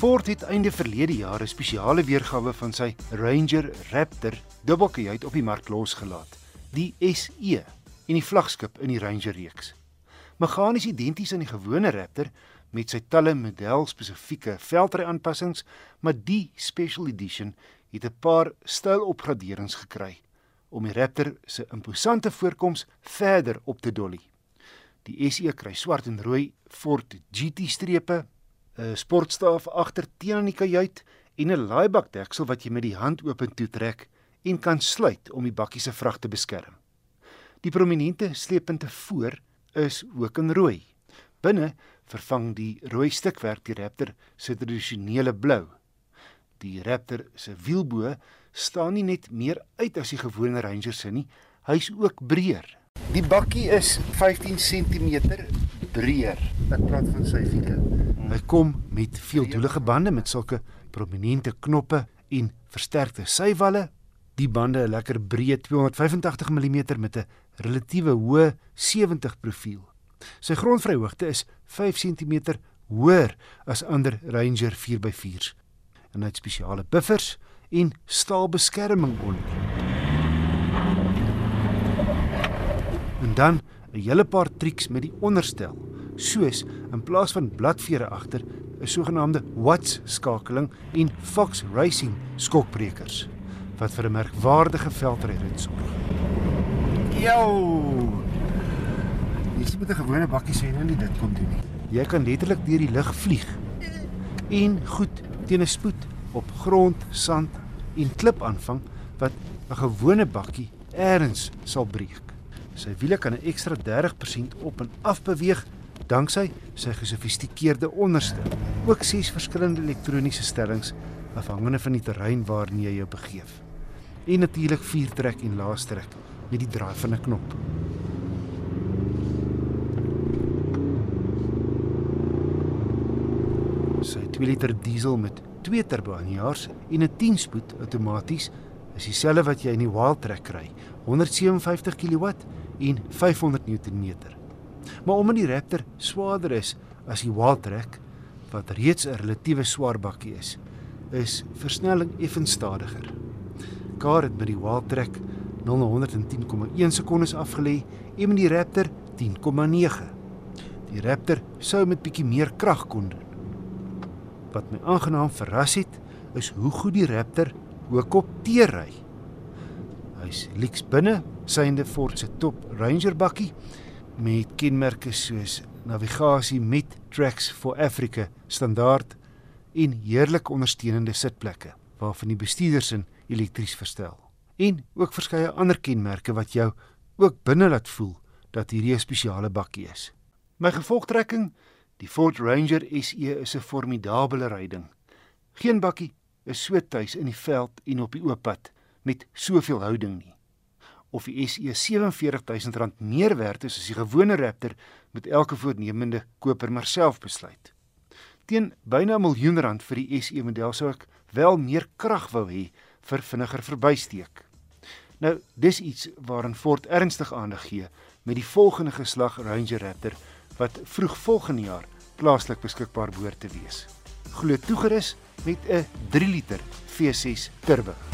Ford het einde verlede jaar 'n spesiale weergawe van sy Ranger Raptor dubbelkajuit op die mark losgelaat, die SE, en die vlaggenskap in die Ranger reeks. Meganies identies aan die gewone Raptor met sy talle modelspesifieke veldry aanpassings, maar die Special Edition het 'n paar stylopgraderings gekry om die Raptor se imposante voorkoms verder op te dolly. Die SE kry swart en rooi Ford GT strepe, 'n sportstaaf agter teen aan die kajuit en 'n laaibakdeksel wat jy met die hand oop en toetrek en kan sluit om die bakkie se vrag te beskerm. Die prominente sleeppunte voor is ook in rooi. Binne vervang die rooi stukwerk die Raptor se tradisionele blou. Die Raptor se wielbo staan nie net meer uit as die gewone Ranger se nie, hy's ook breër. Die bakkie is 15 cm breër. Ek praat van sy wiele. Hy kom met veeldoelige bande met sulke prominente knoppe en versterkte sywalle. Die bande 'n lekker breë 285 mm met 'n relatiewe hoë 70 profiel. Sy grondvryhoogte is 5 cm hoër as ander Ranger 4x4s. En hy het spesiale buffers en staalbeskerming onder. En dan 'n hele paar triks met die onderstel, soos in plaas van bladvere agter 'n sogenaamde Watts skakeling en Fox Racing skokbrekers wat vir 'n merkwaardige veldryrit sorg. Jou. Jy sien met 'n gewone bakkie sê nou nie dit kom doen nie. Jy kan letterlik deur die lug vlieg. En goed teen 'n spoed op grond, sand en klip aanvang wat 'n gewone bakkie eers sal breek. Sy wiele kan 'n ekstra 30% op en af beweeg danksy sy gesofistikeerde onderste. Ook ses verskillende elektroniese stellings afhangende van die terrein waarin jy jou begeef. En natuurlik vier trek en laastrek met die draai van 'n knop. Sy 2 liter diesel met 2 turbo aanjaars en 'n 10-spoed outomaties is dieselfde wat jy in die Wildtrak kry, 157 kW en 500 Nm. Maar omdat die Raptor swaarder is as die Wildtrak wat reeds 'n relatiewe swaar bakkie is, is versnelling effens stadiger. Car het met die Wildtrak 0 na 110,1 sekondes afgelê en met die Raptor 10,9. Die Raptor sou met bietjie meer krag kon doen. Wat my aangenaam verras het, is hoe goed die Raptor ook op teer ry. Hy's lyks binne, synde Ford se top Ranger bakkie met kenmerke soos navigasie met Tracks for Africa standaard en heerlike ondersteunende sitplekke waarvan die bestuurdersin elektries verstel. En ook verskeie ander kenmerke wat jou ook binne laat voel dat hierdie 'n spesiale bakkie is. My gevolgtrekking, die Ford Ranger SE is 'n formidabele ryding. Geen bakkie is so tuis in die veld en op die oop pad met soveel houding nie. Of die SE R47000 meer werd is as die gewone Raptor, moet elke voornemende koper maar self besluit. Teen byna 'n miljoen rand vir die SE model sou ek wel meer krag wou hê vir vinniger verbysteek. Nou, dis iets waaraan Ford ernstig aandag gee met die volgende geslag Ranger Raptor wat vroeg volgende jaar plaaslik beskikbaar behoort te wees. Glo toegerus met 'n 3 liter V6 turbo.